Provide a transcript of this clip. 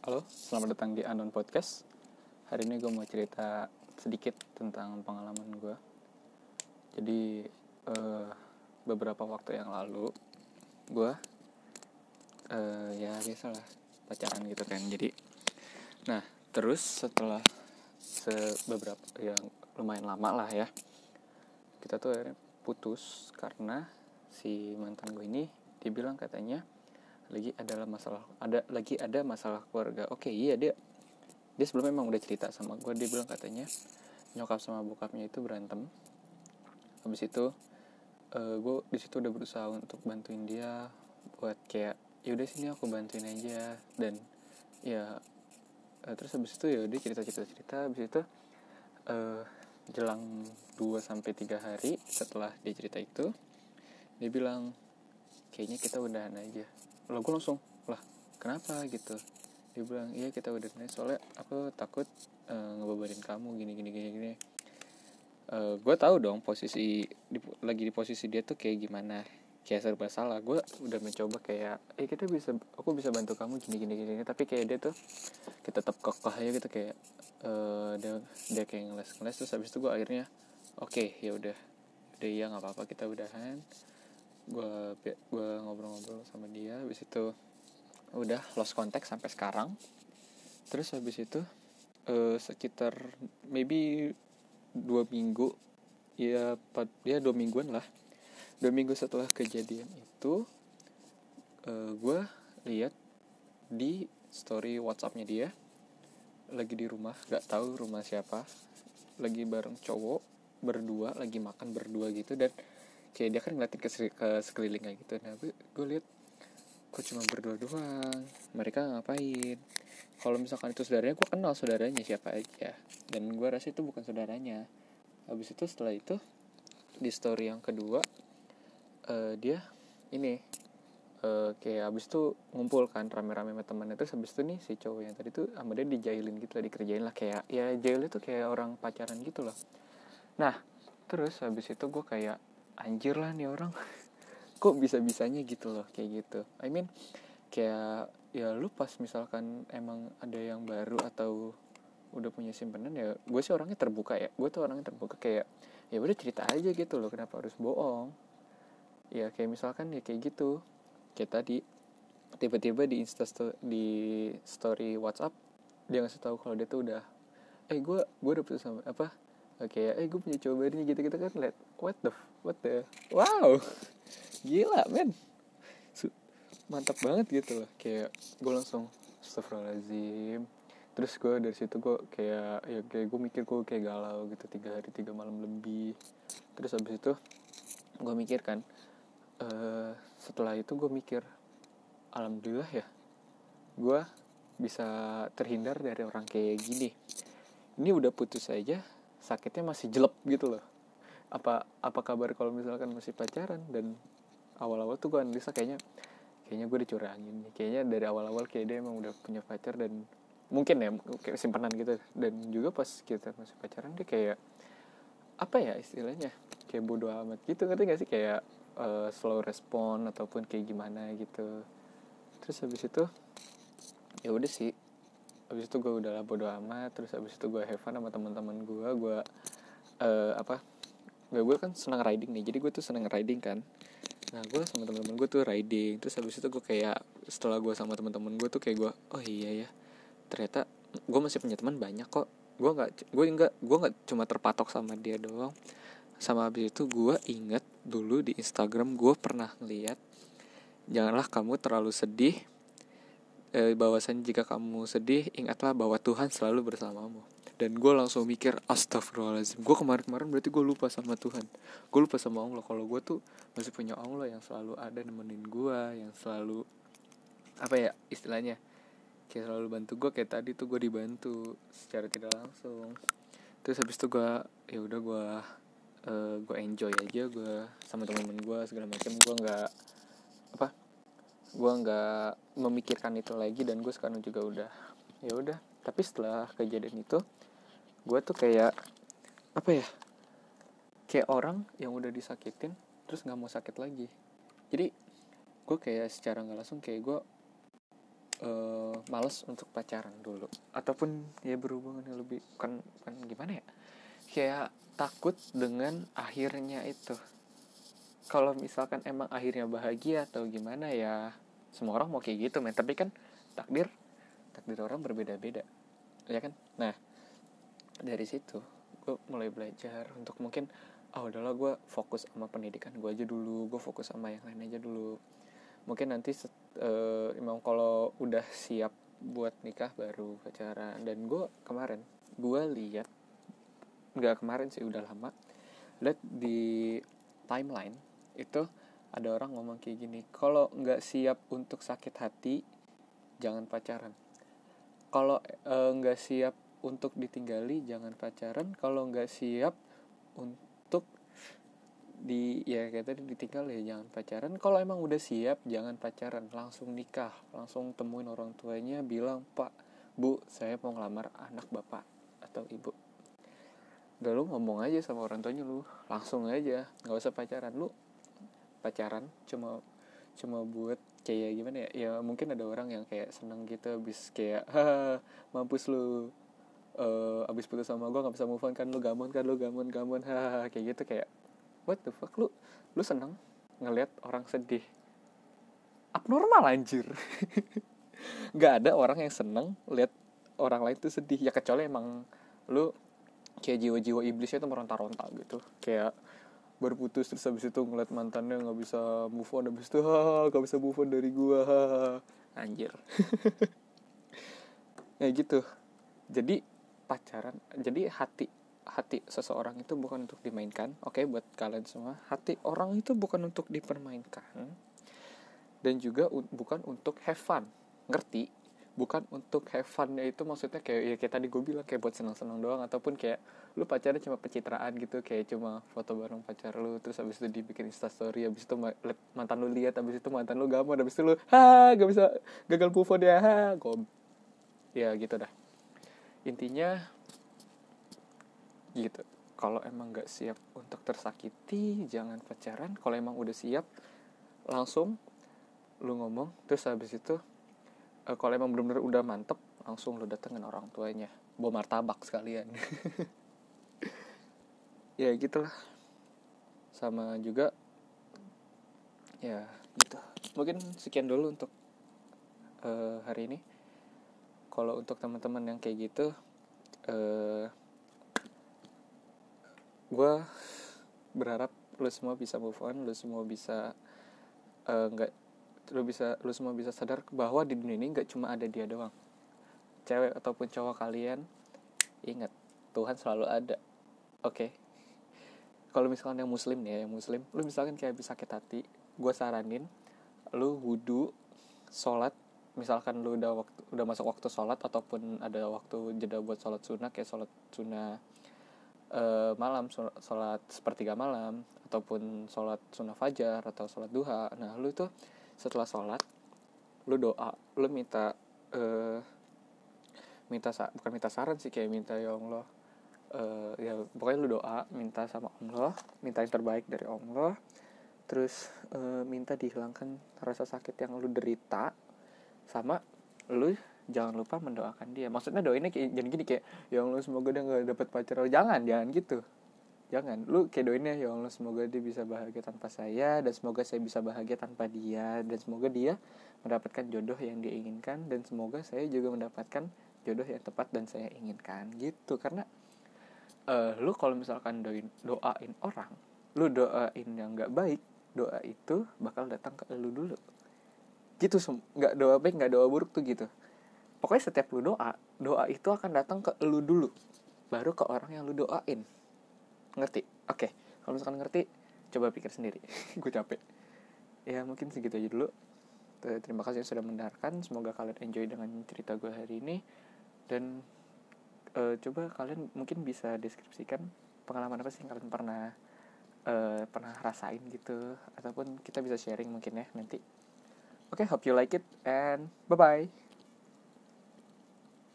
Halo, selamat datang di Anon Podcast. Hari ini gue mau cerita sedikit tentang pengalaman gue. Jadi eh, beberapa waktu yang lalu gue eh, ya biasalah pacaran gitu kan. Jadi, nah terus setelah se beberapa yang lumayan lama lah ya, kita tuh akhirnya putus karena si mantan gue ini dibilang katanya lagi adalah masalah ada lagi ada masalah keluarga. Oke iya dia dia sebelumnya emang udah cerita sama gue dia bilang katanya nyokap sama bokapnya itu berantem. Habis itu uh, gue di situ udah berusaha untuk bantuin dia buat kayak yaudah sini aku bantuin aja. Dan ya uh, terus habis itu ya dia cerita cerita. Cerita habis itu uh, jelang 2 sampai tiga hari setelah dia cerita itu dia bilang kayaknya kita udahan aja lo gue langsung lah kenapa? Gitu. Dia bilang iya kita udah nih soalnya aku takut uh, ngebebanin kamu gini gini gini gini. Uh, gue tahu dong posisi di, lagi di posisi dia tuh kayak gimana kayak serba salah. Gue udah mencoba kayak eh kita bisa aku bisa bantu kamu gini gini gini tapi kayak dia tuh kita tetap kokoh aja gitu kayak uh, dia dia kayak ngeles ngeles terus habis itu gue akhirnya oke okay, ya udah udah iya nggak apa-apa kita udahan gue gue ngobrol-ngobrol sama dia habis itu udah lost contact sampai sekarang. Terus habis itu uh, sekitar maybe dua minggu ya empat ya dua mingguan lah. Dua minggu setelah kejadian itu uh, gue lihat di story WhatsAppnya dia. Lagi di rumah nggak tahu rumah siapa. Lagi bareng cowok berdua lagi makan berdua gitu dan kayak dia kan ngeliatin ke, ke sekelilingnya gitu. Nah gue, gue lihat kok cuma berdua doang. Mereka ngapain? Kalau misalkan itu saudaranya gue kenal saudaranya siapa aja. Dan gue rasa itu bukan saudaranya. Habis itu setelah itu di story yang kedua uh, dia ini uh, kayak habis itu ngumpul kan rame-rame sama temannya terus habis itu nih si cowok yang tadi tuh sama dia dijailin gitu lah dikerjain lah. Kayak ya jail itu kayak orang pacaran gitu loh. Nah terus habis itu gue kayak anjir lah nih orang. Kok bisa bisanya gitu loh kayak gitu. I mean kayak ya lu pas misalkan emang ada yang baru atau udah punya simpenan ya gue sih orangnya terbuka ya. Gue tuh orangnya terbuka kayak ya udah cerita aja gitu loh kenapa harus bohong. Ya kayak misalkan ya kayak gitu. Kayak tadi tiba-tiba di insta di story WhatsApp dia ngasih tahu kalau dia tuh udah eh gue gue udah putus sama apa ya eh gue punya cowok baru nih gitu gitu kan liat what the what the wow gila men. Mantap banget gitu loh kayak gue langsung Astagfirullahaladzim. Terus gue dari situ gue kayak ya kayak gue mikir gue kayak galau gitu tiga hari tiga malam lebih. Terus habis itu gue mikir kan uh, setelah itu gue mikir alhamdulillah ya gue bisa terhindar dari orang kayak gini. Ini udah putus aja sakitnya masih jelek gitu loh. Apa apa kabar kalau misalkan masih pacaran? Dan awal-awal tuh gue analisa kayaknya kayaknya gue dicurangin kayaknya dari awal-awal kayak dia emang udah punya pacar dan mungkin ya kayak simpanan gitu. Dan juga pas kita masih pacaran dia kayak apa ya istilahnya? Kayak bodoh amat gitu. Ngerti gak sih? Kayak uh, slow respon ataupun kayak gimana gitu. Terus habis itu ya udah sih habis itu gue udah bodo amat terus habis itu gue have fun sama teman-teman gue gue uh, apa gue gue kan senang riding nih jadi gue tuh senang riding kan. Nah gue sama teman-teman gue tuh riding terus habis itu gue kayak setelah gue sama teman-teman gue tuh kayak gue oh iya ya ternyata gue masih punya teman banyak kok. Gue nggak gue enggak gue nggak cuma terpatok sama dia doang. Sama habis itu gue inget dulu di Instagram gue pernah ngeliat janganlah kamu terlalu sedih eh, bahwasan jika kamu sedih ingatlah bahwa Tuhan selalu bersamamu. Dan gue langsung mikir astagfirullahaladzim gue kemarin-kemarin berarti gue lupa sama Tuhan. Gue lupa sama Allah. Kalau gue tuh masih punya Allah yang selalu ada nemenin gue yang selalu apa ya istilahnya kayak selalu bantu gue kayak tadi tuh gue dibantu secara tidak langsung. Terus habis itu gue ya udah gue uh, gue enjoy aja gue sama temen-temen gue segala macam. Gue nggak apa gue nggak memikirkan itu lagi dan gue sekarang juga udah ya udah. Tapi setelah kejadian itu gue tuh kayak apa ya kayak orang yang udah disakitin terus nggak mau sakit lagi. Jadi gue kayak secara nggak langsung kayak gue uh, males untuk pacaran dulu. Ataupun ya berhubungan yang lebih kan kan gimana ya kayak takut dengan akhirnya itu kalau misalkan emang akhirnya bahagia atau gimana ya semua orang mau kayak gitu men. Tapi kan takdir takdir orang berbeda-beda ya kan? Nah dari situ gue mulai belajar untuk mungkin ah oh, udahlah gue fokus sama pendidikan gue aja dulu gue fokus sama yang lain aja dulu. Mungkin nanti uh, emang kalau udah siap buat nikah baru pacaran. Dan gue kemarin gue lihat nggak kemarin sih udah lama lihat di timeline itu ada orang ngomong kayak gini kalau nggak siap untuk sakit hati jangan pacaran. Kalau nggak e, siap untuk ditinggali jangan pacaran. Kalau nggak siap untuk di ya kayak tadi ditinggal ya jangan pacaran. Kalau emang udah siap jangan pacaran. Langsung nikah langsung temuin orang tuanya bilang pak bu saya mau ngelamar anak bapak atau ibu. Udah lu ngomong aja sama orang tuanya lu. Langsung aja nggak usah pacaran. Lu pacaran cuma cuma buat kayak gimana ya ya mungkin ada orang yang kayak seneng gitu abis kayak haha mampus lu uh, abis putus sama gue nggak bisa move on kan lu gamon kan lu gamon gamon haha kayak gitu kayak what the fuck lu lu seneng ngelihat orang sedih? Abnormal anjir. Nggak ada orang yang seneng lihat orang lain tuh sedih ya kecuali emang lu kayak jiwa-jiwa iblisnya itu meronta-ronta gitu kayak baru putus terus habis itu ngeliat mantannya nggak bisa move on habis itu nggak bisa move on dari gua anjir. Ya gitu. Jadi pacaran jadi hati hati seseorang itu bukan untuk dimainkan oke okay, buat kalian semua. Hati orang itu bukan untuk dipermainkan dan juga bukan untuk have fun. Ngerti bukan untuk have fun itu maksudnya kayak ya kayak tadi gue bilang kayak buat senang-senang doang ataupun kayak lu pacarnya cuma pencitraan gitu kayak cuma foto bareng pacar lu terus habis itu dibikin instastory habis itu mantan lu lihat habis itu mantan lu gambar habis itu lu ha gak bisa gagal move on ya ha gom ya gitu dah. Intinya gitu. Kalau emang gak siap untuk tersakiti jangan pacaran. Kalau emang udah siap langsung lu ngomong terus habis itu uh, kalau emang benar-benar udah mantep langsung lo datengin orang tuanya. Bawa martabak sekalian. Ya gitulah. Sama juga ya gitu. Mungkin sekian dulu untuk uh, hari ini. Kalau untuk teman-teman yang kayak gitu uh, gue berharap lo semua bisa move on lo semua bisa nggak uh, lu bisa lu semua bisa sadar bahwa di dunia ini nggak cuma ada dia doang cewek ataupun cowok kalian ingat Tuhan selalu ada oke okay? kalau misalkan yang muslim nih ya yang muslim lu misalkan kayak bisa sakit hati gue saranin lu wudhu sholat misalkan lu udah waktu udah masuk waktu sholat ataupun ada waktu jeda buat sholat sunnah kayak sholat sunnah uh, malam sholat sepertiga malam ataupun sholat sunnah fajar atau sholat duha nah lu tuh setelah sholat lu doa lu minta uh, minta bukan minta saran sih kayak minta ya Allah uh, ya pokoknya lu doa minta sama Allah minta yang terbaik dari Allah terus uh, minta dihilangkan rasa sakit yang lu derita sama lu jangan lupa mendoakan dia. Maksudnya doainnya kayak jadi gini kayak ya Allah semoga dia nggak dapat pacar jangan jangan gitu jangan. Lu kayak doain ya ya Allah semoga dia bisa bahagia tanpa saya dan semoga saya bisa bahagia tanpa dia dan semoga dia mendapatkan jodoh yang dia inginkan dan semoga saya juga mendapatkan jodoh yang tepat dan saya inginkan gitu. Karena uh, lu kalau misalkan doain doain orang lu doain yang nggak baik doa itu bakal datang ke lu dulu. Gitu nggak doa baik nggak doa buruk tuh gitu. Pokoknya setiap lu doa doa itu akan datang ke lu dulu. Baru ke orang yang lu doain ngerti? Oke. Okay. kalau misalkan ngerti coba pikir sendiri. Gue capek. Ya mungkin segitu aja dulu. Terima kasih sudah mendengarkan. Semoga kalian enjoy dengan cerita gue hari ini. Dan uh, coba kalian mungkin bisa deskripsikan pengalaman apa sih yang kalian pernah uh, pernah rasain gitu. Ataupun kita bisa sharing mungkin ya nanti. Oke okay, hope you like it and bye bye